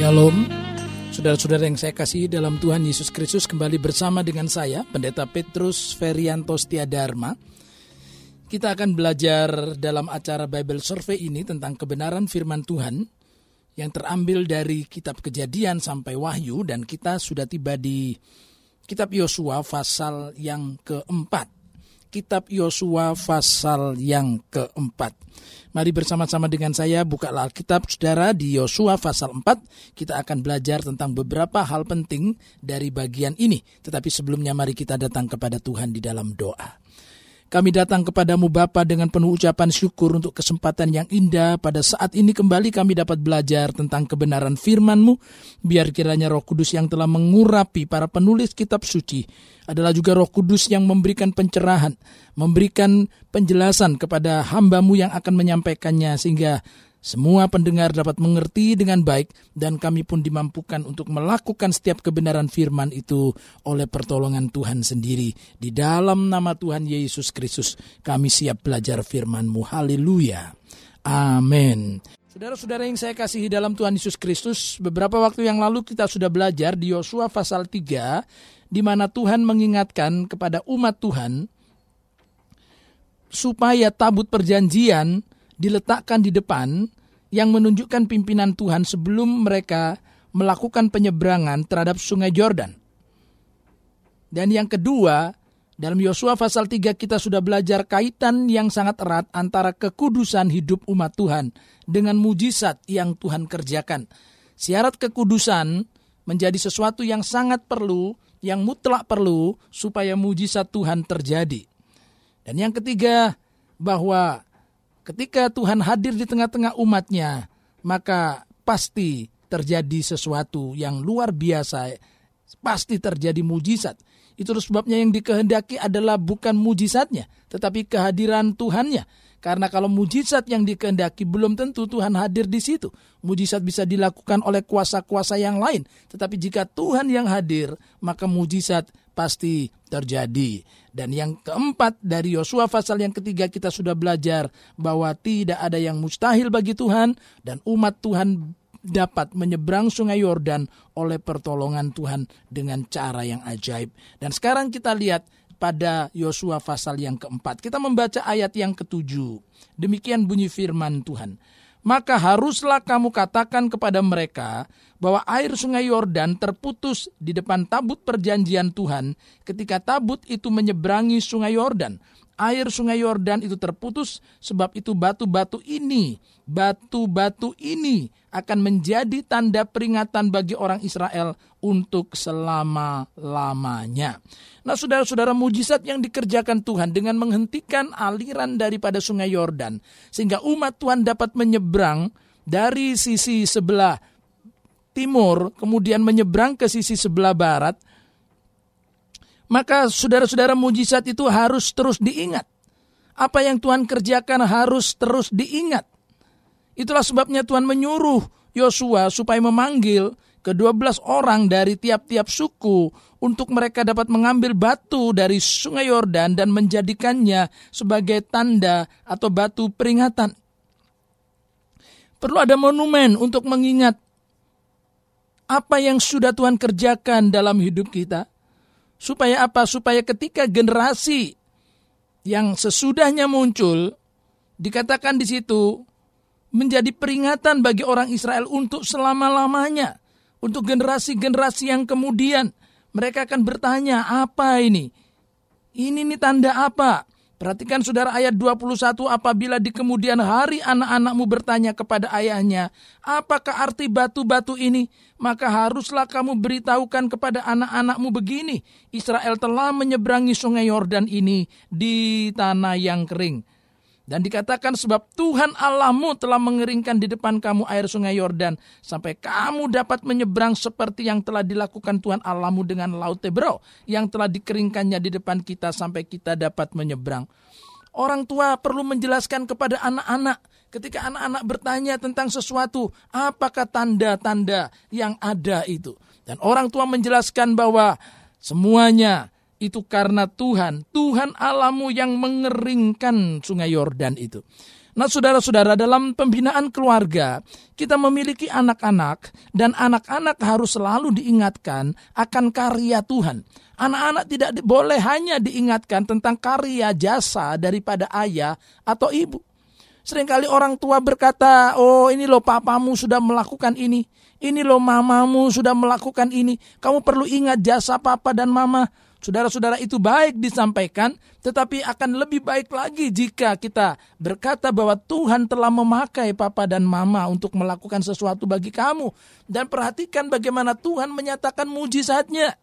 Shalom, saudara-saudara yang saya kasih dalam Tuhan Yesus Kristus kembali bersama dengan saya, Pendeta Petrus Ferianto Dharma. Kita akan belajar dalam acara Bible Survey ini tentang kebenaran firman Tuhan yang terambil dari kitab kejadian sampai wahyu dan kita sudah tiba di kitab Yosua pasal yang keempat kitab Yosua pasal yang keempat. Mari bersama-sama dengan saya bukalah Alkitab Saudara di Yosua pasal 4. Kita akan belajar tentang beberapa hal penting dari bagian ini. Tetapi sebelumnya mari kita datang kepada Tuhan di dalam doa. Kami datang kepadamu Bapa dengan penuh ucapan syukur untuk kesempatan yang indah pada saat ini kembali kami dapat belajar tentang kebenaran firman-Mu. Biar kiranya roh kudus yang telah mengurapi para penulis kitab suci adalah juga roh kudus yang memberikan pencerahan, memberikan penjelasan kepada hambamu yang akan menyampaikannya sehingga semua pendengar dapat mengerti dengan baik dan kami pun dimampukan untuk melakukan setiap kebenaran firman itu oleh pertolongan Tuhan sendiri. Di dalam nama Tuhan Yesus Kristus kami siap belajar firman-Mu. Haleluya. Amin. Saudara-saudara yang saya kasihi dalam Tuhan Yesus Kristus, beberapa waktu yang lalu kita sudah belajar di Yosua pasal 3 di mana Tuhan mengingatkan kepada umat Tuhan supaya tabut perjanjian diletakkan di depan yang menunjukkan pimpinan Tuhan sebelum mereka melakukan penyeberangan terhadap sungai Jordan. Dan yang kedua, dalam Yosua pasal 3 kita sudah belajar kaitan yang sangat erat antara kekudusan hidup umat Tuhan dengan mujizat yang Tuhan kerjakan. Syarat kekudusan menjadi sesuatu yang sangat perlu, yang mutlak perlu supaya mujizat Tuhan terjadi. Dan yang ketiga, bahwa Ketika Tuhan hadir di tengah-tengah umatnya, maka pasti terjadi sesuatu yang luar biasa, pasti terjadi mujizat. Itu sebabnya yang dikehendaki adalah bukan mujizatnya, tetapi kehadiran Tuhannya. Karena kalau mujizat yang dikehendaki belum tentu Tuhan hadir di situ. Mujizat bisa dilakukan oleh kuasa-kuasa yang lain. Tetapi jika Tuhan yang hadir, maka mujizat pasti terjadi. Dan yang keempat dari Yosua pasal yang ketiga kita sudah belajar bahwa tidak ada yang mustahil bagi Tuhan dan umat Tuhan dapat menyeberang sungai Yordan oleh pertolongan Tuhan dengan cara yang ajaib. Dan sekarang kita lihat pada Yosua pasal yang keempat. Kita membaca ayat yang ketujuh. Demikian bunyi firman Tuhan maka haruslah kamu katakan kepada mereka bahwa air sungai Yordan terputus di depan tabut perjanjian Tuhan ketika tabut itu menyeberangi sungai Yordan. Air sungai Yordan itu terputus sebab itu batu-batu ini, batu-batu ini akan menjadi tanda peringatan bagi orang Israel untuk selama-lamanya. Nah, saudara-saudara, mujizat yang dikerjakan Tuhan dengan menghentikan aliran daripada Sungai Yordan, sehingga umat Tuhan dapat menyeberang dari sisi sebelah timur, kemudian menyeberang ke sisi sebelah barat, maka saudara-saudara mujizat itu harus terus diingat. Apa yang Tuhan kerjakan harus terus diingat. Itulah sebabnya Tuhan menyuruh Yosua supaya memanggil ke-12 orang dari tiap-tiap suku untuk mereka dapat mengambil batu dari sungai Yordan dan menjadikannya sebagai tanda atau batu peringatan. Perlu ada monumen untuk mengingat apa yang sudah Tuhan kerjakan dalam hidup kita. Supaya apa? Supaya ketika generasi yang sesudahnya muncul, dikatakan di situ, menjadi peringatan bagi orang Israel untuk selama-lamanya. Untuk generasi-generasi yang kemudian mereka akan bertanya, apa ini? Ini nih tanda apa? Perhatikan saudara ayat 21 apabila di kemudian hari anak-anakmu bertanya kepada ayahnya, apakah arti batu-batu ini? Maka haruslah kamu beritahukan kepada anak-anakmu begini, Israel telah menyeberangi sungai Yordan ini di tanah yang kering. Dan dikatakan sebab Tuhan Allahmu telah mengeringkan di depan kamu air sungai Yordan sampai kamu dapat menyeberang seperti yang telah dilakukan Tuhan Allahmu dengan laut Tebro yang telah dikeringkannya di depan kita sampai kita dapat menyeberang. Orang tua perlu menjelaskan kepada anak-anak ketika anak-anak bertanya tentang sesuatu, apakah tanda-tanda yang ada itu. Dan orang tua menjelaskan bahwa semuanya itu karena Tuhan, Tuhan Alamu yang mengeringkan sungai Yordan itu. Nah, saudara-saudara, dalam pembinaan keluarga, kita memiliki anak-anak, dan anak-anak harus selalu diingatkan akan karya Tuhan. Anak-anak tidak boleh hanya diingatkan tentang karya jasa daripada ayah atau ibu. Seringkali orang tua berkata, oh ini loh papamu sudah melakukan ini. Ini loh mamamu sudah melakukan ini. Kamu perlu ingat jasa papa dan mama. Saudara-saudara itu baik disampaikan, tetapi akan lebih baik lagi jika kita berkata bahwa Tuhan telah memakai papa dan mama untuk melakukan sesuatu bagi kamu. Dan perhatikan bagaimana Tuhan menyatakan mujizatnya.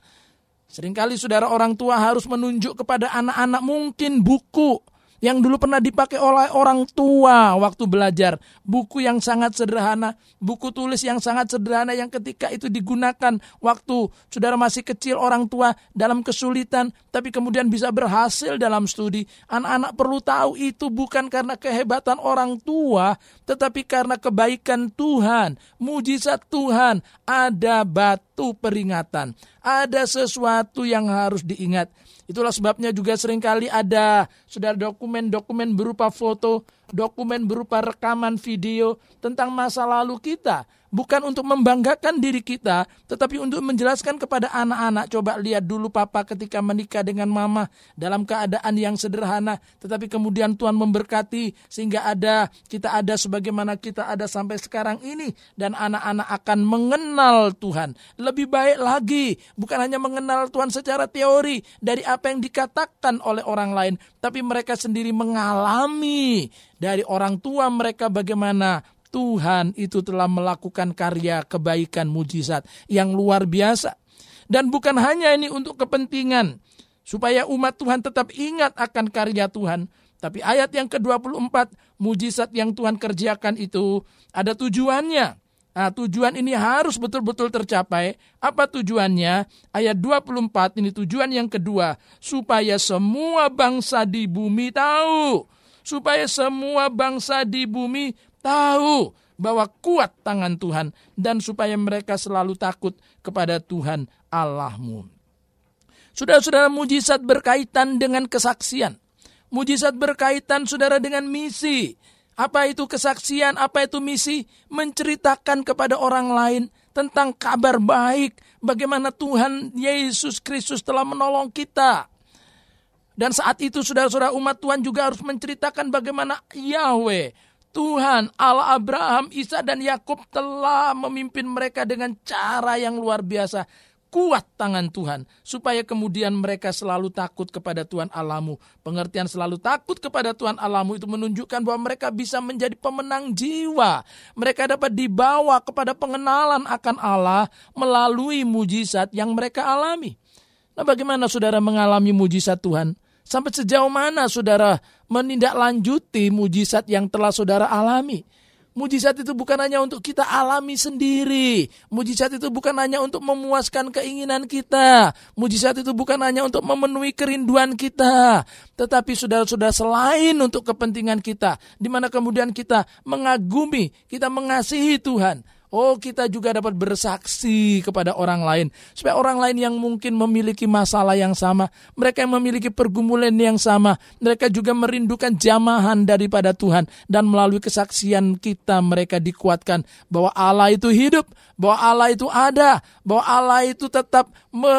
Seringkali saudara orang tua harus menunjuk kepada anak-anak mungkin buku, yang dulu pernah dipakai oleh orang tua waktu belajar. Buku yang sangat sederhana, buku tulis yang sangat sederhana yang ketika itu digunakan waktu saudara masih kecil orang tua dalam kesulitan, tapi kemudian bisa berhasil dalam studi. Anak-anak perlu tahu itu bukan karena kehebatan orang tua, tetapi karena kebaikan Tuhan, mujizat Tuhan. Ada batu peringatan, ada sesuatu yang harus diingat. Itulah sebabnya juga sering kali ada sudah dokumen-dokumen berupa foto, dokumen berupa rekaman video tentang masa lalu kita bukan untuk membanggakan diri kita, tetapi untuk menjelaskan kepada anak-anak. Coba lihat dulu papa ketika menikah dengan mama dalam keadaan yang sederhana, tetapi kemudian Tuhan memberkati sehingga ada kita ada sebagaimana kita ada sampai sekarang ini dan anak-anak akan mengenal Tuhan. Lebih baik lagi, bukan hanya mengenal Tuhan secara teori dari apa yang dikatakan oleh orang lain, tapi mereka sendiri mengalami dari orang tua mereka bagaimana Tuhan itu telah melakukan karya kebaikan mujizat yang luar biasa. Dan bukan hanya ini untuk kepentingan supaya umat Tuhan tetap ingat akan karya Tuhan, tapi ayat yang ke-24, mujizat yang Tuhan kerjakan itu ada tujuannya. Nah, tujuan ini harus betul-betul tercapai. Apa tujuannya? Ayat 24 ini tujuan yang kedua, supaya semua bangsa di bumi tahu. Supaya semua bangsa di bumi tahu bahwa kuat tangan Tuhan dan supaya mereka selalu takut kepada Tuhan Allahmu. Saudara-saudara mujizat berkaitan dengan kesaksian. Mujizat berkaitan saudara dengan misi. Apa itu kesaksian, apa itu misi? Menceritakan kepada orang lain tentang kabar baik. Bagaimana Tuhan Yesus Kristus telah menolong kita. Dan saat itu saudara-saudara umat Tuhan juga harus menceritakan bagaimana Yahweh Tuhan Allah Abraham, Isa dan Yakub telah memimpin mereka dengan cara yang luar biasa. Kuat tangan Tuhan supaya kemudian mereka selalu takut kepada Tuhan Allahmu. Pengertian selalu takut kepada Tuhan Allahmu itu menunjukkan bahwa mereka bisa menjadi pemenang jiwa. Mereka dapat dibawa kepada pengenalan akan Allah melalui mujizat yang mereka alami. Nah, bagaimana saudara mengalami mujizat Tuhan? Sampai sejauh mana saudara menindaklanjuti mujizat yang telah saudara alami? Mujizat itu bukan hanya untuk kita alami sendiri. Mujizat itu bukan hanya untuk memuaskan keinginan kita. Mujizat itu bukan hanya untuk memenuhi kerinduan kita. Tetapi saudara-saudara selain untuk kepentingan kita. di mana kemudian kita mengagumi, kita mengasihi Tuhan. Oh, kita juga dapat bersaksi kepada orang lain, supaya orang lain yang mungkin memiliki masalah yang sama, mereka yang memiliki pergumulan yang sama, mereka juga merindukan jamahan daripada Tuhan, dan melalui kesaksian kita, mereka dikuatkan bahwa Allah itu hidup, bahwa Allah itu ada, bahwa Allah itu tetap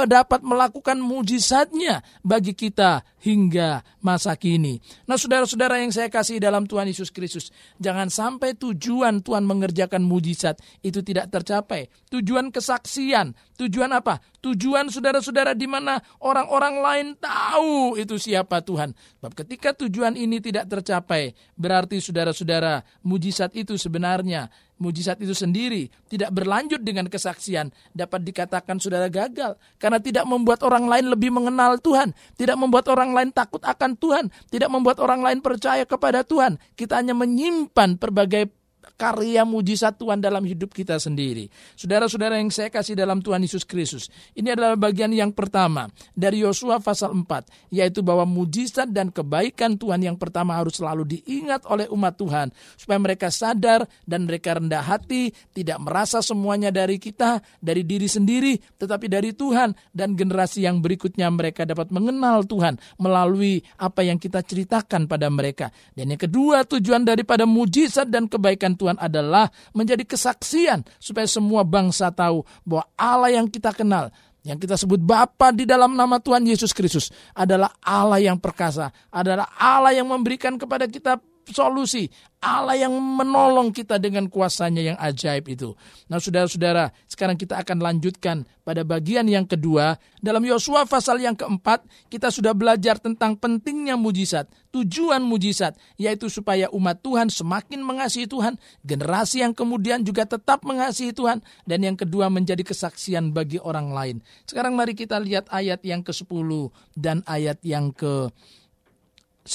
dapat melakukan mujizatnya bagi kita hingga masa kini. Nah, saudara-saudara yang saya kasih dalam Tuhan Yesus Kristus, jangan sampai tujuan Tuhan mengerjakan mujizat itu tidak tercapai. Tujuan kesaksian, tujuan apa? Tujuan saudara-saudara di mana orang-orang lain tahu itu siapa Tuhan. Sebab ketika tujuan ini tidak tercapai, berarti saudara-saudara mujizat itu sebenarnya mujizat itu sendiri tidak berlanjut dengan kesaksian dapat dikatakan saudara gagal karena tidak membuat orang lain lebih mengenal Tuhan, tidak membuat orang lain takut akan Tuhan, tidak membuat orang lain percaya kepada Tuhan. Kita hanya menyimpan berbagai karya mujizat Tuhan dalam hidup kita sendiri. Saudara-saudara yang saya kasih dalam Tuhan Yesus Kristus. Ini adalah bagian yang pertama dari Yosua pasal 4. Yaitu bahwa mujizat dan kebaikan Tuhan yang pertama harus selalu diingat oleh umat Tuhan. Supaya mereka sadar dan mereka rendah hati. Tidak merasa semuanya dari kita, dari diri sendiri. Tetapi dari Tuhan. Dan generasi yang berikutnya mereka dapat mengenal Tuhan melalui apa yang kita ceritakan pada mereka. Dan yang kedua tujuan daripada mujizat dan kebaikan Tuhan adalah menjadi kesaksian supaya semua bangsa tahu bahwa Allah yang kita kenal yang kita sebut Bapa di dalam nama Tuhan Yesus Kristus adalah Allah yang perkasa, adalah Allah yang memberikan kepada kita solusi. Allah yang menolong kita dengan kuasanya yang ajaib itu. Nah saudara-saudara, sekarang kita akan lanjutkan pada bagian yang kedua. Dalam Yosua pasal yang keempat, kita sudah belajar tentang pentingnya mujizat. Tujuan mujizat, yaitu supaya umat Tuhan semakin mengasihi Tuhan. Generasi yang kemudian juga tetap mengasihi Tuhan. Dan yang kedua menjadi kesaksian bagi orang lain. Sekarang mari kita lihat ayat yang ke-10 dan ayat yang ke-11.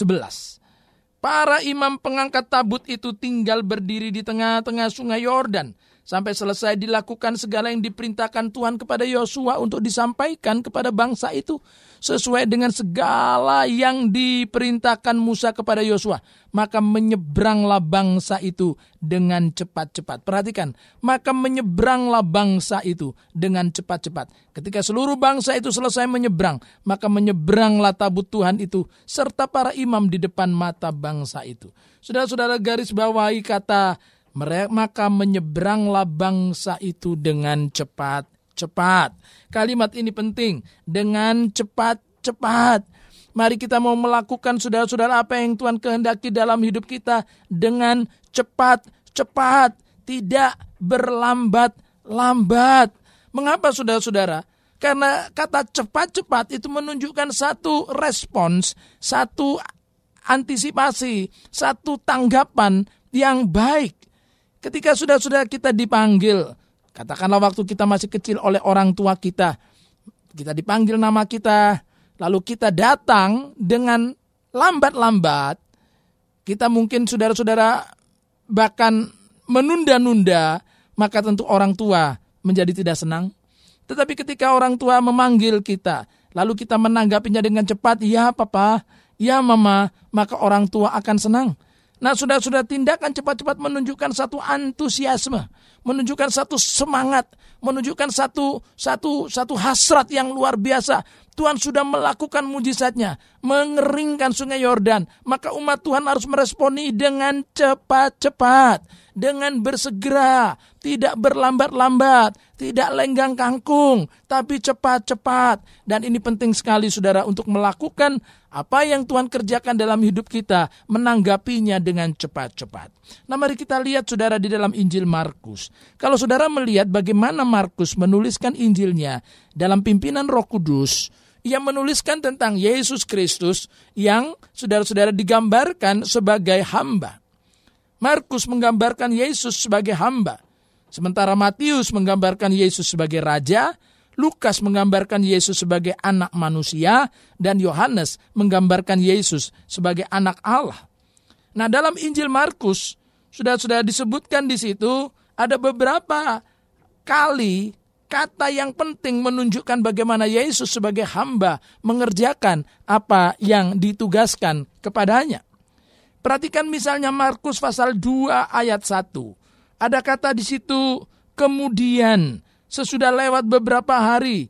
Para imam pengangkat tabut itu tinggal berdiri di tengah-tengah sungai Yordan sampai selesai dilakukan segala yang diperintahkan Tuhan kepada Yosua untuk disampaikan kepada bangsa itu sesuai dengan segala yang diperintahkan Musa kepada Yosua maka menyeberanglah bangsa itu dengan cepat-cepat. Perhatikan maka menyeberanglah bangsa itu dengan cepat-cepat. Ketika seluruh bangsa itu selesai menyeberang maka menyeberanglah tabut Tuhan itu serta para imam di depan mata bangsa itu. Saudara-saudara garis bawahi kata maka menyeberanglah bangsa itu dengan cepat-cepat. Kalimat ini penting, dengan cepat-cepat. Mari kita mau melakukan saudara-saudara apa yang Tuhan kehendaki dalam hidup kita dengan cepat-cepat, tidak berlambat-lambat. Mengapa saudara-saudara? Karena kata cepat-cepat itu menunjukkan satu respons, satu antisipasi, satu tanggapan yang baik. Ketika sudah-sudah kita dipanggil, katakanlah waktu kita masih kecil oleh orang tua kita, kita dipanggil nama kita, lalu kita datang dengan lambat-lambat, kita mungkin saudara-saudara bahkan menunda-nunda, maka tentu orang tua menjadi tidak senang. Tetapi ketika orang tua memanggil kita, lalu kita menanggapinya dengan cepat, ya papa, ya mama, maka orang tua akan senang. Nah, sudah-sudah tindakan cepat-cepat menunjukkan satu antusiasme, menunjukkan satu semangat, menunjukkan satu satu satu hasrat yang luar biasa. Tuhan sudah melakukan mujizatnya, mengeringkan sungai Yordan, maka umat Tuhan harus meresponi dengan cepat-cepat, dengan bersegera, tidak berlambat-lambat, tidak lenggang kangkung, tapi cepat-cepat. Dan ini penting sekali saudara untuk melakukan apa yang Tuhan kerjakan dalam hidup kita, menanggapinya dengan cepat-cepat. Nah mari kita lihat saudara di dalam Injil Markus. Kalau saudara melihat bagaimana Markus menuliskan Injilnya dalam pimpinan roh kudus, ia menuliskan tentang Yesus Kristus yang saudara-saudara digambarkan sebagai hamba. Markus menggambarkan Yesus sebagai hamba. Sementara Matius menggambarkan Yesus sebagai raja, Lukas menggambarkan Yesus sebagai anak manusia, dan Yohanes menggambarkan Yesus sebagai anak Allah. Nah, dalam Injil Markus sudah sudah disebutkan di situ ada beberapa kali kata yang penting menunjukkan bagaimana Yesus sebagai hamba mengerjakan apa yang ditugaskan kepadanya. Perhatikan misalnya Markus pasal 2 ayat 1. Ada kata di situ kemudian sesudah lewat beberapa hari.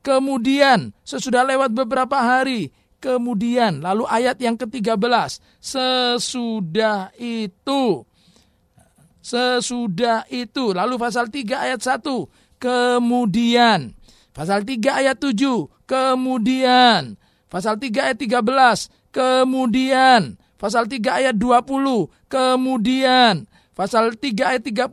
Kemudian sesudah lewat beberapa hari. Kemudian lalu ayat yang ke-13 sesudah itu sesudah itu lalu pasal 3 ayat 1 kemudian pasal 3 ayat 7 kemudian pasal 3 ayat 13 kemudian pasal 3 ayat 20 kemudian pasal 3 ayat 31,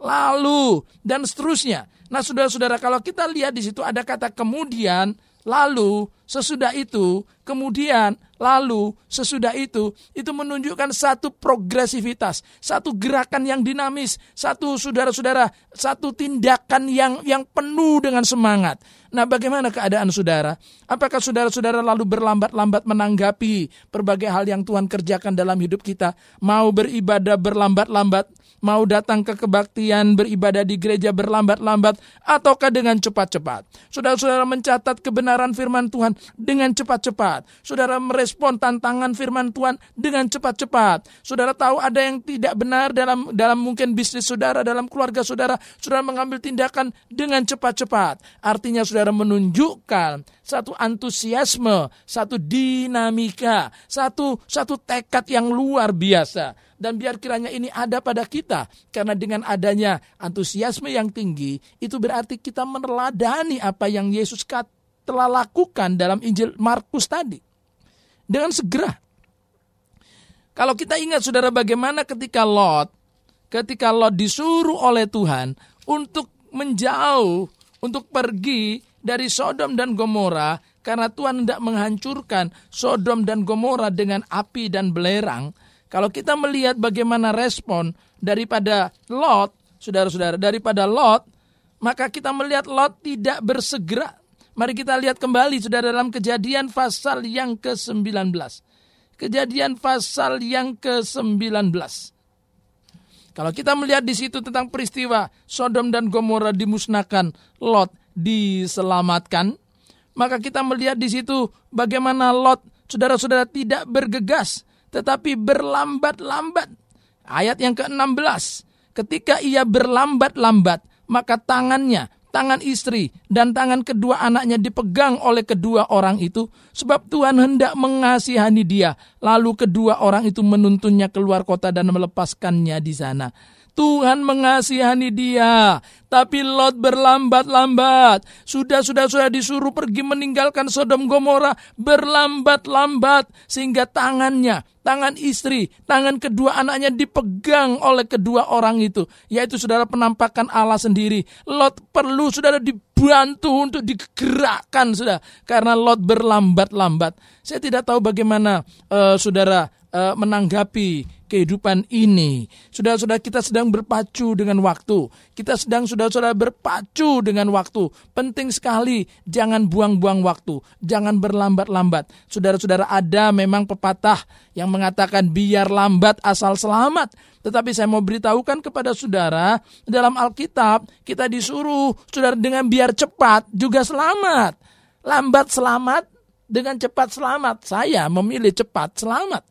lalu dan seterusnya. Nah, Saudara-saudara, kalau kita lihat di situ ada kata kemudian, lalu sesudah itu, kemudian lalu sesudah itu, itu menunjukkan satu progresivitas, satu gerakan yang dinamis, satu saudara-saudara, satu tindakan yang yang penuh dengan semangat. Nah, bagaimana keadaan saudara? Apakah saudara-saudara lalu berlambat-lambat menanggapi berbagai hal yang Tuhan kerjakan dalam hidup kita? Mau beribadah berlambat-lambat, mau datang ke kebaktian, beribadah di gereja berlambat-lambat, ataukah dengan cepat-cepat? Saudara-saudara mencatat kebenaran firman Tuhan dengan cepat-cepat. Saudara merespon tantangan firman Tuhan dengan cepat-cepat. Saudara tahu ada yang tidak benar dalam dalam mungkin bisnis saudara, dalam keluarga saudara, saudara mengambil tindakan dengan cepat-cepat. Artinya saudara menunjukkan satu antusiasme, satu dinamika, satu satu tekad yang luar biasa. Dan biar kiranya ini ada pada kita. Karena dengan adanya antusiasme yang tinggi, itu berarti kita meneladani apa yang Yesus telah lakukan dalam Injil Markus tadi. Dengan segera. Kalau kita ingat saudara bagaimana ketika Lot, ketika Lot disuruh oleh Tuhan untuk menjauh, untuk pergi dari Sodom dan Gomora karena Tuhan tidak menghancurkan Sodom dan Gomora dengan api dan belerang. Kalau kita melihat bagaimana respon daripada Lot, saudara-saudara, daripada Lot, maka kita melihat Lot tidak bersegera. Mari kita lihat kembali saudara dalam kejadian pasal yang ke-19. Kejadian pasal yang ke-19. Kalau kita melihat di situ tentang peristiwa Sodom dan Gomora dimusnahkan, Lot diselamatkan, maka kita melihat di situ bagaimana Lot, saudara-saudara tidak bergegas, tetapi berlambat-lambat. Ayat yang ke-16, ketika ia berlambat-lambat, maka tangannya, tangan istri, dan tangan kedua anaknya dipegang oleh kedua orang itu, sebab Tuhan hendak mengasihani dia. Lalu kedua orang itu menuntunnya keluar kota dan melepaskannya di sana. Tuhan mengasihani dia. Tapi Lot berlambat-lambat. Sudah, sudah, sudah disuruh pergi meninggalkan Sodom Gomora. Berlambat-lambat. Sehingga tangannya, tangan istri, tangan kedua anaknya dipegang oleh kedua orang itu. Yaitu saudara penampakan Allah sendiri. Lot perlu saudara dibantu untuk digerakkan sudah. Karena Lot berlambat-lambat. Saya tidak tahu bagaimana uh, saudara uh, menanggapi kehidupan ini. Sudah-sudah kita sedang berpacu dengan waktu. Kita sedang sudah-sudah berpacu dengan waktu. Penting sekali jangan buang-buang waktu. Jangan berlambat-lambat. Saudara-saudara ada memang pepatah yang mengatakan biar lambat asal selamat. Tetapi saya mau beritahukan kepada saudara, dalam Alkitab kita disuruh saudara dengan biar cepat juga selamat. Lambat selamat dengan cepat selamat. Saya memilih cepat selamat.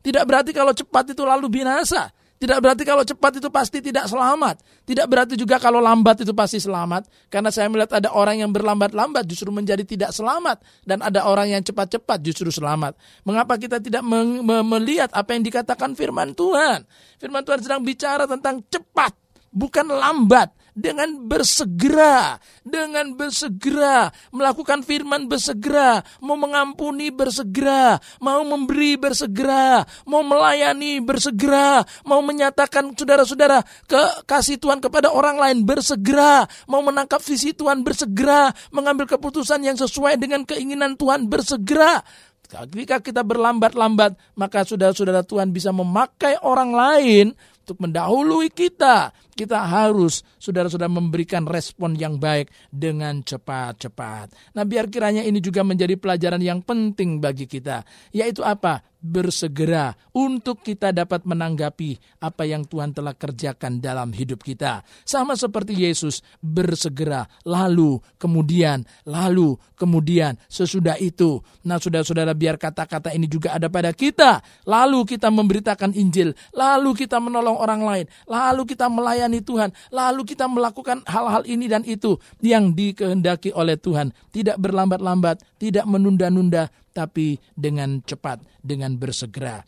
Tidak berarti kalau cepat itu lalu binasa. Tidak berarti kalau cepat itu pasti tidak selamat. Tidak berarti juga kalau lambat itu pasti selamat. Karena saya melihat ada orang yang berlambat-lambat justru menjadi tidak selamat. Dan ada orang yang cepat-cepat justru selamat. Mengapa kita tidak melihat apa yang dikatakan firman Tuhan? Firman Tuhan sedang bicara tentang cepat, bukan lambat dengan bersegera, dengan bersegera, melakukan firman bersegera, mau mengampuni bersegera, mau memberi bersegera, mau melayani bersegera, mau menyatakan saudara-saudara ke kasih Tuhan kepada orang lain bersegera, mau menangkap visi Tuhan bersegera, mengambil keputusan yang sesuai dengan keinginan Tuhan bersegera. Ketika kita berlambat-lambat, maka saudara-saudara Tuhan bisa memakai orang lain untuk mendahului kita kita harus saudara-saudara memberikan respon yang baik dengan cepat-cepat. Nah biar kiranya ini juga menjadi pelajaran yang penting bagi kita. Yaitu apa? Bersegera untuk kita dapat menanggapi apa yang Tuhan telah kerjakan dalam hidup kita. Sama seperti Yesus bersegera, lalu, kemudian, lalu, kemudian, sesudah itu. Nah saudara-saudara biar kata-kata ini juga ada pada kita. Lalu kita memberitakan Injil, lalu kita menolong orang lain, lalu kita melayani melayani Tuhan. Lalu kita melakukan hal-hal ini dan itu yang dikehendaki oleh Tuhan. Tidak berlambat-lambat, tidak menunda-nunda, tapi dengan cepat, dengan bersegera.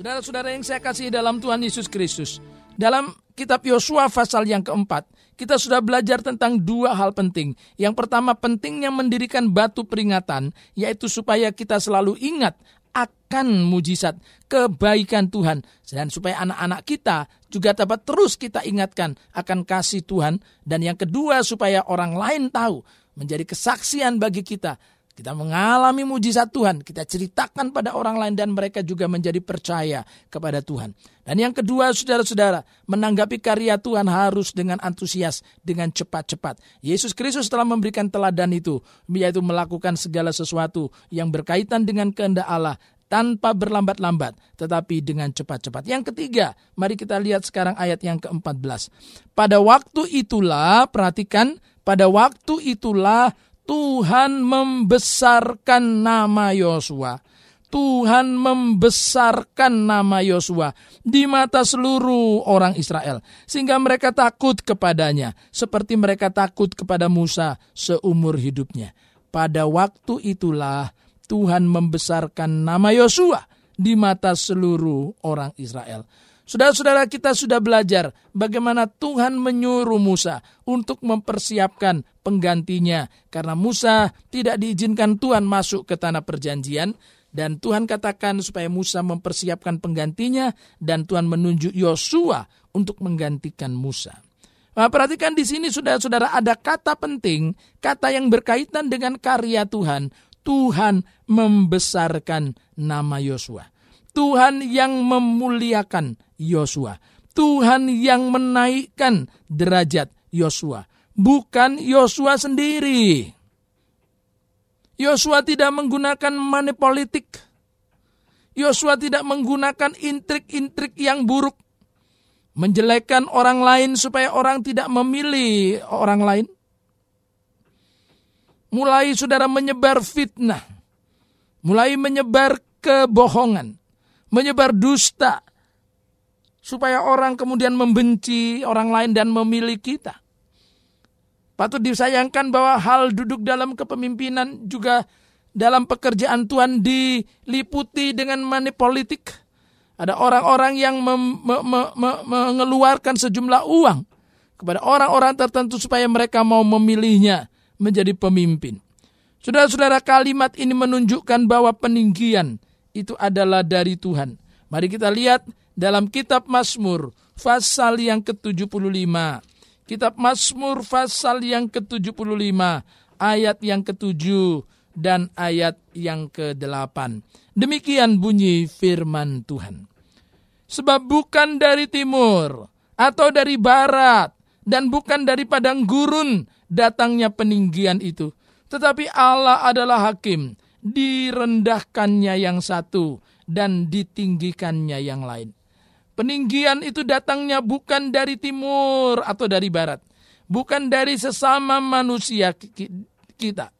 Saudara-saudara yang saya kasih dalam Tuhan Yesus Kristus, dalam kitab Yosua pasal yang keempat, kita sudah belajar tentang dua hal penting. Yang pertama pentingnya mendirikan batu peringatan, yaitu supaya kita selalu ingat akan mujizat kebaikan Tuhan. Dan supaya anak-anak kita juga dapat terus kita ingatkan akan kasih Tuhan. Dan yang kedua supaya orang lain tahu menjadi kesaksian bagi kita Kita mengalami mujizat Tuhan, kita ceritakan pada orang lain dan mereka juga menjadi percaya kepada Tuhan. Dan yang kedua, saudara-saudara, menanggapi karya Tuhan harus dengan antusias, dengan cepat-cepat. Yesus Kristus telah memberikan teladan itu, yaitu melakukan segala sesuatu yang berkaitan dengan kehendak Allah tanpa berlambat-lambat, tetapi dengan cepat-cepat. Yang ketiga, mari kita lihat sekarang ayat yang ke-14. Pada waktu itulah, perhatikan, pada waktu itulah Tuhan membesarkan nama Yosua. Tuhan membesarkan nama Yosua di mata seluruh orang Israel, sehingga mereka takut kepadanya, seperti mereka takut kepada Musa seumur hidupnya. Pada waktu itulah Tuhan membesarkan nama Yosua di mata seluruh orang Israel. Saudara-saudara kita sudah belajar bagaimana Tuhan menyuruh Musa untuk mempersiapkan penggantinya karena Musa tidak diizinkan Tuhan masuk ke tanah perjanjian dan Tuhan katakan supaya Musa mempersiapkan penggantinya dan Tuhan menunjuk Yosua untuk menggantikan Musa. Nah, perhatikan di sini saudara-saudara ada kata penting, kata yang berkaitan dengan karya Tuhan. Tuhan membesarkan nama Yosua. Tuhan yang memuliakan Yosua. Tuhan yang menaikkan derajat Yosua, bukan Yosua sendiri. Yosua tidak menggunakan money politik. Yosua tidak menggunakan intrik-intrik yang buruk. Menjelekkan orang lain supaya orang tidak memilih orang lain. Mulai saudara menyebar fitnah. Mulai menyebar kebohongan menyebar dusta, supaya orang kemudian membenci orang lain dan memilih kita. Patut disayangkan bahwa hal duduk dalam kepemimpinan juga dalam pekerjaan Tuhan diliputi dengan money politik. Ada orang-orang yang mengeluarkan sejumlah uang kepada orang-orang tertentu supaya mereka mau memilihnya menjadi pemimpin. Saudara-saudara kalimat ini menunjukkan bahwa peninggian itu adalah dari Tuhan. Mari kita lihat dalam kitab Mazmur pasal yang ke-75. Kitab Mazmur pasal yang ke-75 ayat yang ke-7 dan ayat yang ke-8. Demikian bunyi firman Tuhan. Sebab bukan dari timur atau dari barat dan bukan dari padang gurun datangnya peninggian itu. Tetapi Allah adalah hakim direndahkannya yang satu dan ditinggikannya yang lain. Peninggian itu datangnya bukan dari timur atau dari barat, bukan dari sesama manusia kita,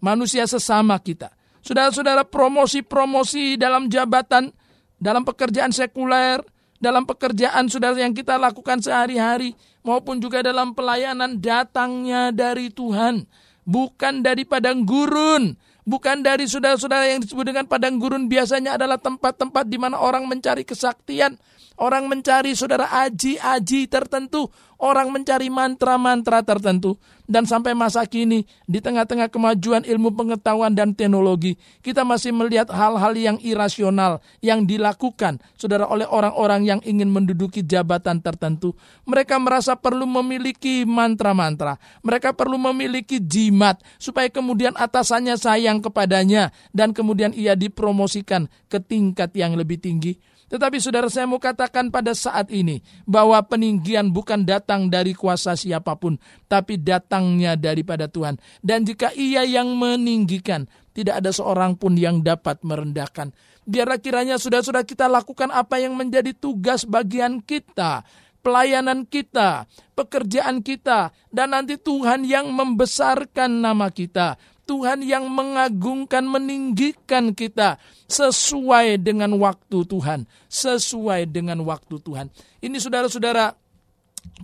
manusia sesama kita. Saudara-saudara, promosi-promosi dalam jabatan, dalam pekerjaan sekuler, dalam pekerjaan saudara yang kita lakukan sehari-hari, maupun juga dalam pelayanan datangnya dari Tuhan, bukan dari padang gurun, Bukan dari saudara-saudara yang disebut dengan padang gurun biasanya adalah tempat-tempat di mana orang mencari kesaktian, orang mencari saudara aji-aji tertentu, orang mencari mantra-mantra tertentu. Dan sampai masa kini, di tengah-tengah kemajuan ilmu pengetahuan dan teknologi, kita masih melihat hal-hal yang irasional yang dilakukan, saudara, oleh orang-orang yang ingin menduduki jabatan tertentu. Mereka merasa perlu memiliki mantra-mantra, mereka perlu memiliki jimat, supaya kemudian atasannya sayang kepadanya, dan kemudian ia dipromosikan ke tingkat yang lebih tinggi. Tetapi saudara saya mau katakan pada saat ini bahwa peninggian bukan datang dari kuasa siapa pun, tapi datangnya daripada Tuhan. Dan jika ia yang meninggikan, tidak ada seorang pun yang dapat merendahkan. Biarlah kiranya sudah-sudah kita lakukan apa yang menjadi tugas bagian kita pelayanan kita, pekerjaan kita, dan nanti Tuhan yang membesarkan nama kita, Tuhan yang mengagungkan, meninggikan kita sesuai dengan waktu Tuhan, sesuai dengan waktu Tuhan. Ini saudara-saudara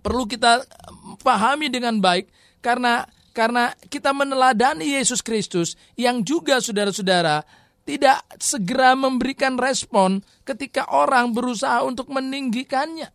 perlu kita pahami dengan baik karena karena kita meneladani Yesus Kristus yang juga saudara-saudara tidak segera memberikan respon ketika orang berusaha untuk meninggikannya.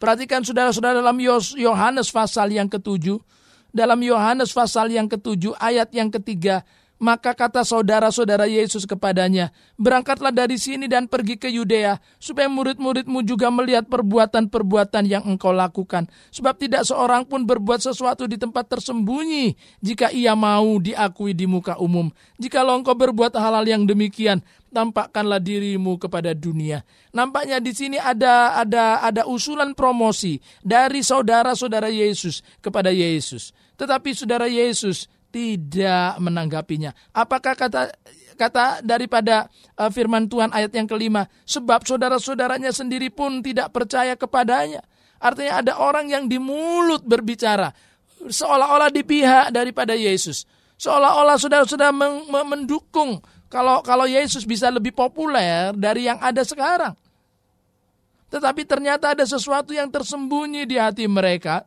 Perhatikan saudara-saudara dalam Yohanes pasal yang ketujuh dalam Yohanes pasal yang ketujuh ayat yang ketiga Maka kata saudara-saudara Yesus kepadanya, berangkatlah dari sini dan pergi ke Yudea, supaya murid-muridmu juga melihat perbuatan-perbuatan yang engkau lakukan. Sebab tidak seorang pun berbuat sesuatu di tempat tersembunyi, jika ia mau diakui di muka umum. Jika engkau berbuat hal-hal yang demikian, tampakkanlah dirimu kepada dunia. Nampaknya di sini ada ada ada usulan promosi dari saudara-saudara Yesus kepada Yesus. Tetapi saudara Yesus tidak menanggapinya. Apakah kata kata daripada uh, firman Tuhan ayat yang kelima, sebab saudara-saudaranya sendiri pun tidak percaya kepadanya. Artinya ada orang yang di mulut berbicara seolah-olah di pihak daripada Yesus. Seolah-olah saudara-saudara mendukung kalau kalau Yesus bisa lebih populer dari yang ada sekarang. Tetapi ternyata ada sesuatu yang tersembunyi di hati mereka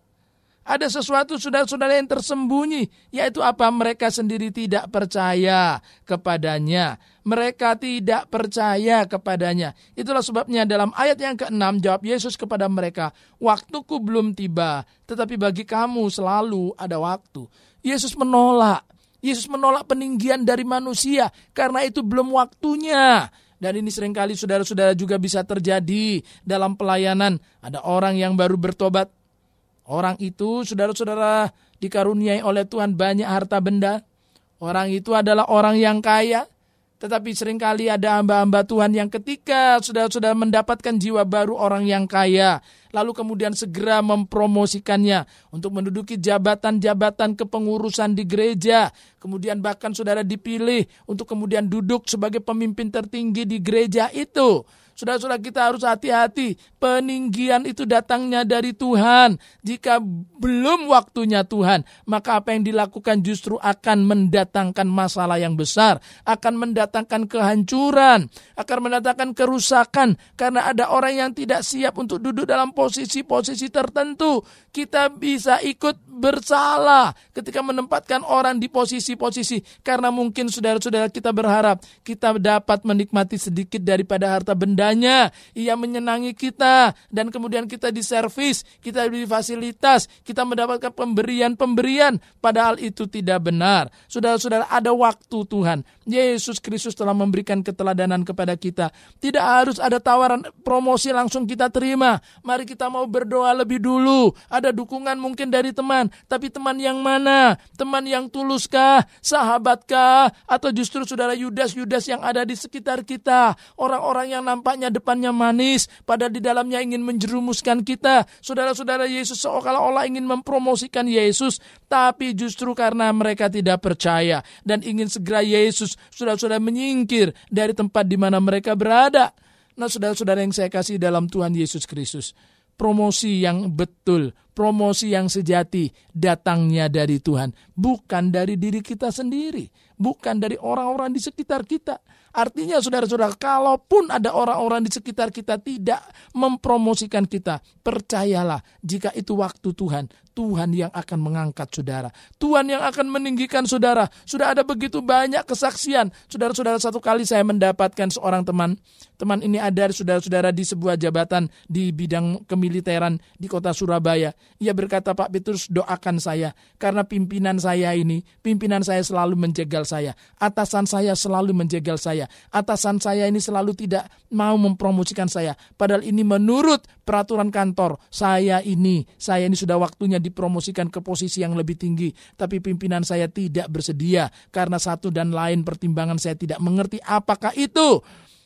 ada sesuatu saudara-saudara yang tersembunyi, yaitu apa mereka sendiri tidak percaya kepadanya. Mereka tidak percaya kepadanya. Itulah sebabnya dalam ayat yang ke-6 jawab Yesus kepada mereka, "Waktuku belum tiba, tetapi bagi kamu selalu ada waktu." Yesus menolak. Yesus menolak peninggian dari manusia karena itu belum waktunya. Dan ini sering kali saudara-saudara juga bisa terjadi dalam pelayanan. Ada orang yang baru bertobat, Orang itu, saudara-saudara, dikaruniai oleh Tuhan banyak harta benda. Orang itu adalah orang yang kaya. Tetapi sering kali ada hamba-hamba Tuhan yang ketika saudara-saudara mendapatkan jiwa baru orang yang kaya. Lalu kemudian segera mempromosikannya untuk menduduki jabatan-jabatan kepengurusan di gereja. Kemudian bahkan saudara dipilih untuk kemudian duduk sebagai pemimpin tertinggi di gereja itu. Saudara-saudara kita harus hati-hati. Peninggian itu datangnya dari Tuhan. Jika belum waktunya Tuhan, maka apa yang dilakukan justru akan mendatangkan masalah yang besar. Akan mendatangkan kehancuran. Akan mendatangkan kerusakan. Karena ada orang yang tidak siap untuk duduk dalam posisi-posisi tertentu. Kita bisa ikut bersalah ketika menempatkan orang di posisi-posisi. Karena mungkin saudara-saudara kita berharap kita dapat menikmati sedikit daripada harta benda tandanya ia menyenangi kita dan kemudian kita diservis, kita diberi fasilitas, kita mendapatkan pemberian-pemberian padahal itu tidak benar. Saudara-saudara ada waktu Tuhan. Yesus Kristus telah memberikan keteladanan kepada kita. Tidak harus ada tawaran promosi langsung kita terima. Mari mau berdoa lebih dulu. Ada dukungan mungkin dari teman, tapi teman yang mana? Teman yang tuluskah? Sahabatkah? Atau justru saudara Yudas-Yudas yang ada di sekitar kita? Orang-orang yang nampak nampaknya depannya manis, padahal di dalamnya ingin menjerumuskan kita. Saudara-saudara Yesus seolah-olah ingin mempromosikan Yesus, tapi justru karena mereka tidak percaya dan ingin segera Yesus saudara-saudara menyingkir dari tempat di mana mereka berada. Nah, saudara-saudara yang saya kasih dalam Tuhan Yesus Kristus, promosi yang betul, promosi yang sejati datangnya dari Tuhan, bukan dari diri kita sendiri, bukan dari orang-orang di sekitar kita. Artinya saudara-saudara, kalaupun ada orang-orang di sekitar kita tidak mempromosikan kita, percayalah jika itu waktu Tuhan, Tuhan yang akan mengangkat saudara. Tuhan yang akan meninggikan saudara. Sudah ada begitu banyak kesaksian. Saudara-saudara satu kali saya mendapatkan seorang teman. Teman ini ada saudara-saudara di sebuah jabatan di bidang kemiliteran di kota Surabaya. Ia berkata, Pak Petrus doakan saya. Karena pimpinan saya ini, pimpinan saya selalu menjegal saya. Atasan saya selalu menjegal saya. Atasan saya ini selalu tidak mau mempromosikan saya. Padahal ini menurut peraturan kantor. Saya ini, saya ini sudah waktunya dipromosikan ke posisi yang lebih tinggi. Tapi pimpinan saya tidak bersedia. Karena satu dan lain pertimbangan saya tidak mengerti apakah itu.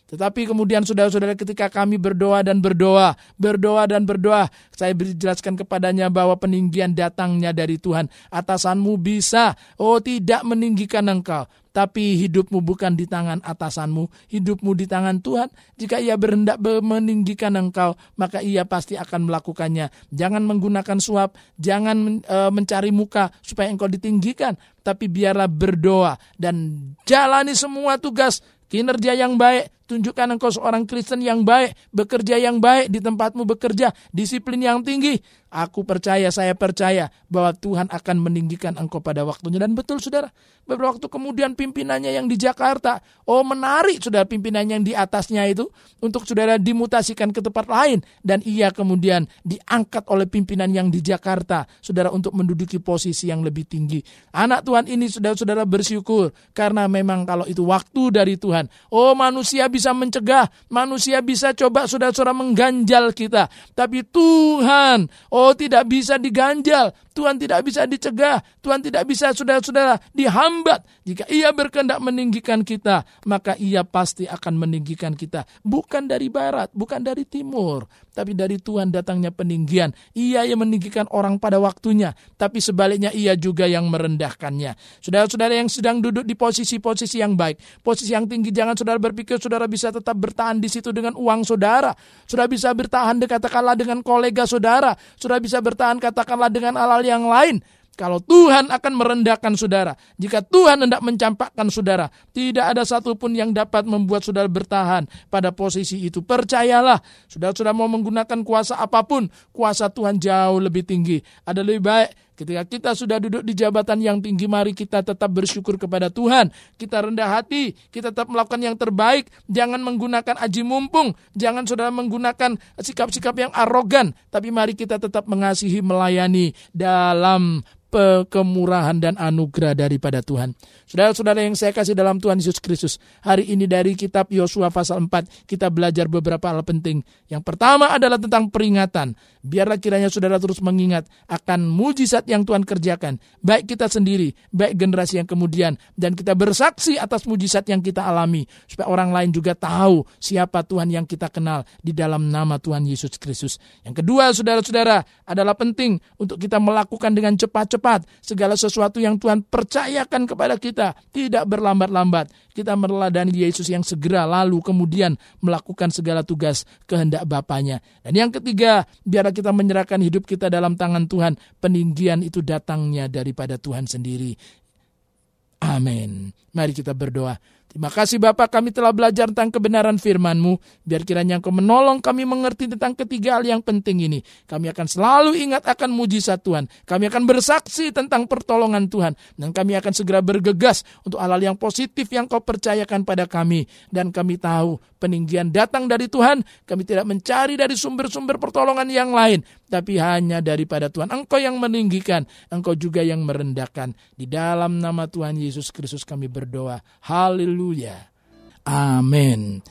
Tetapi kemudian saudara-saudara ketika kami berdoa dan berdoa, berdoa dan berdoa, saya jelaskan kepadanya bahwa peninggian datangnya dari Tuhan. Atasanmu bisa, oh tidak meninggikan engkau. Tapi hidupmu bukan di tangan atasanmu, hidupmu di tangan Tuhan. Jika ia berhendak meninggikan engkau, maka ia pasti akan melakukannya. Jangan menggunakan suap, jangan e, mencari muka supaya engkau ditinggikan. Tapi biarlah berdoa dan jalani semua tugas kinerja yang baik, tunjukkan engkau seorang Kristen yang baik, bekerja yang baik di tempatmu bekerja, disiplin yang tinggi. Aku percaya, saya percaya bahwa Tuhan akan meninggikan engkau pada waktunya. Dan betul saudara, beberapa waktu kemudian pimpinannya yang di Jakarta, oh menarik saudara pimpinannya yang di atasnya itu untuk saudara dimutasikan ke tempat lain. Dan ia kemudian diangkat oleh pimpinan yang di Jakarta, saudara untuk menduduki posisi yang lebih tinggi. Anak Tuhan ini saudara-saudara bersyukur karena memang kalau itu waktu dari Tuhan. Oh manusia bisa mencegah, manusia bisa coba saudara-saudara mengganjal kita. Tapi Tuhan, oh tidak bisa diganjal. Tuhan tidak bisa dicegah. Tuhan tidak bisa saudara-saudara dihambat. Jika ia berkehendak meninggikan kita, maka ia pasti akan meninggikan kita. Bukan dari barat, bukan dari timur. Tapi dari Tuhan datangnya peninggian. Ia yang meninggikan orang pada waktunya. Tapi sebaliknya ia juga yang merendahkannya. Saudara-saudara yang sedang duduk di posisi-posisi yang baik. Posisi yang tinggi, jangan saudara berpikir saudara bisa tetap bertahan di situ dengan uang saudara. Saudara bisa bertahan katakanlah dengan kolega saudara. Saudara bisa bertahan katakanlah dengan alal yang lain. Kalau Tuhan akan merendahkan saudara, jika Tuhan hendak mencampakkan saudara, tidak ada satupun yang dapat membuat saudara bertahan pada posisi itu. Percayalah, saudara-saudara mau menggunakan kuasa apa pun, kuasa Tuhan jauh lebih tinggi. Ada lebih baik Ketika kita sudah duduk di jabatan yang tinggi, mari kita tetap bersyukur kepada Tuhan. Kita rendah hati, kita tetap melakukan yang terbaik. Jangan menggunakan aji mumpung, jangan saudara menggunakan sikap-sikap yang arogan. Tapi mari kita tetap mengasihi, melayani dalam kemurahan dan anugerah daripada Tuhan. Saudara-saudara yang saya kasih dalam Tuhan Yesus Kristus, hari ini dari kitab Yosua pasal 4 kita belajar beberapa hal penting. Yang pertama adalah tentang peringatan. Biarlah kiranya saudara terus mengingat akan mujizat yang Tuhan kerjakan, baik kita sendiri, baik generasi yang kemudian dan kita bersaksi atas mujizat yang kita alami supaya orang lain juga tahu siapa Tuhan yang kita kenal di dalam nama Tuhan Yesus Kristus. Yang kedua, saudara-saudara, adalah penting untuk kita melakukan dengan cepat-cepat cepat. Segala sesuatu yang Tuhan percayakan kepada kita tidak berlambat-lambat. Kita meneladani Yesus yang segera lalu kemudian melakukan segala tugas kehendak Bapaknya. Dan yang ketiga, biarlah kita menyerahkan hidup kita dalam tangan Tuhan. Peninggian itu datangnya daripada Tuhan sendiri. Amin. Mari kita berdoa. Terima kasih Bapak kami telah belajar tentang kebenaran firman-Mu. Biar kiranya Engkau menolong kami mengerti tentang ketiga hal yang penting ini. Kami akan selalu ingat akan mujizat Tuhan. Kami akan bersaksi tentang pertolongan Tuhan. Dan kami akan segera bergegas untuk hal-hal yang positif yang Kau percayakan pada kami. Dan kami tahu peninggian datang dari Tuhan. Kami tidak mencari dari sumber-sumber pertolongan yang lain. Tapi hanya daripada Tuhan. Engkau yang meninggikan. Engkau juga yang merendahkan. Di dalam nama Tuhan Yesus Kristus kami berdoa. Haleluya. Amin.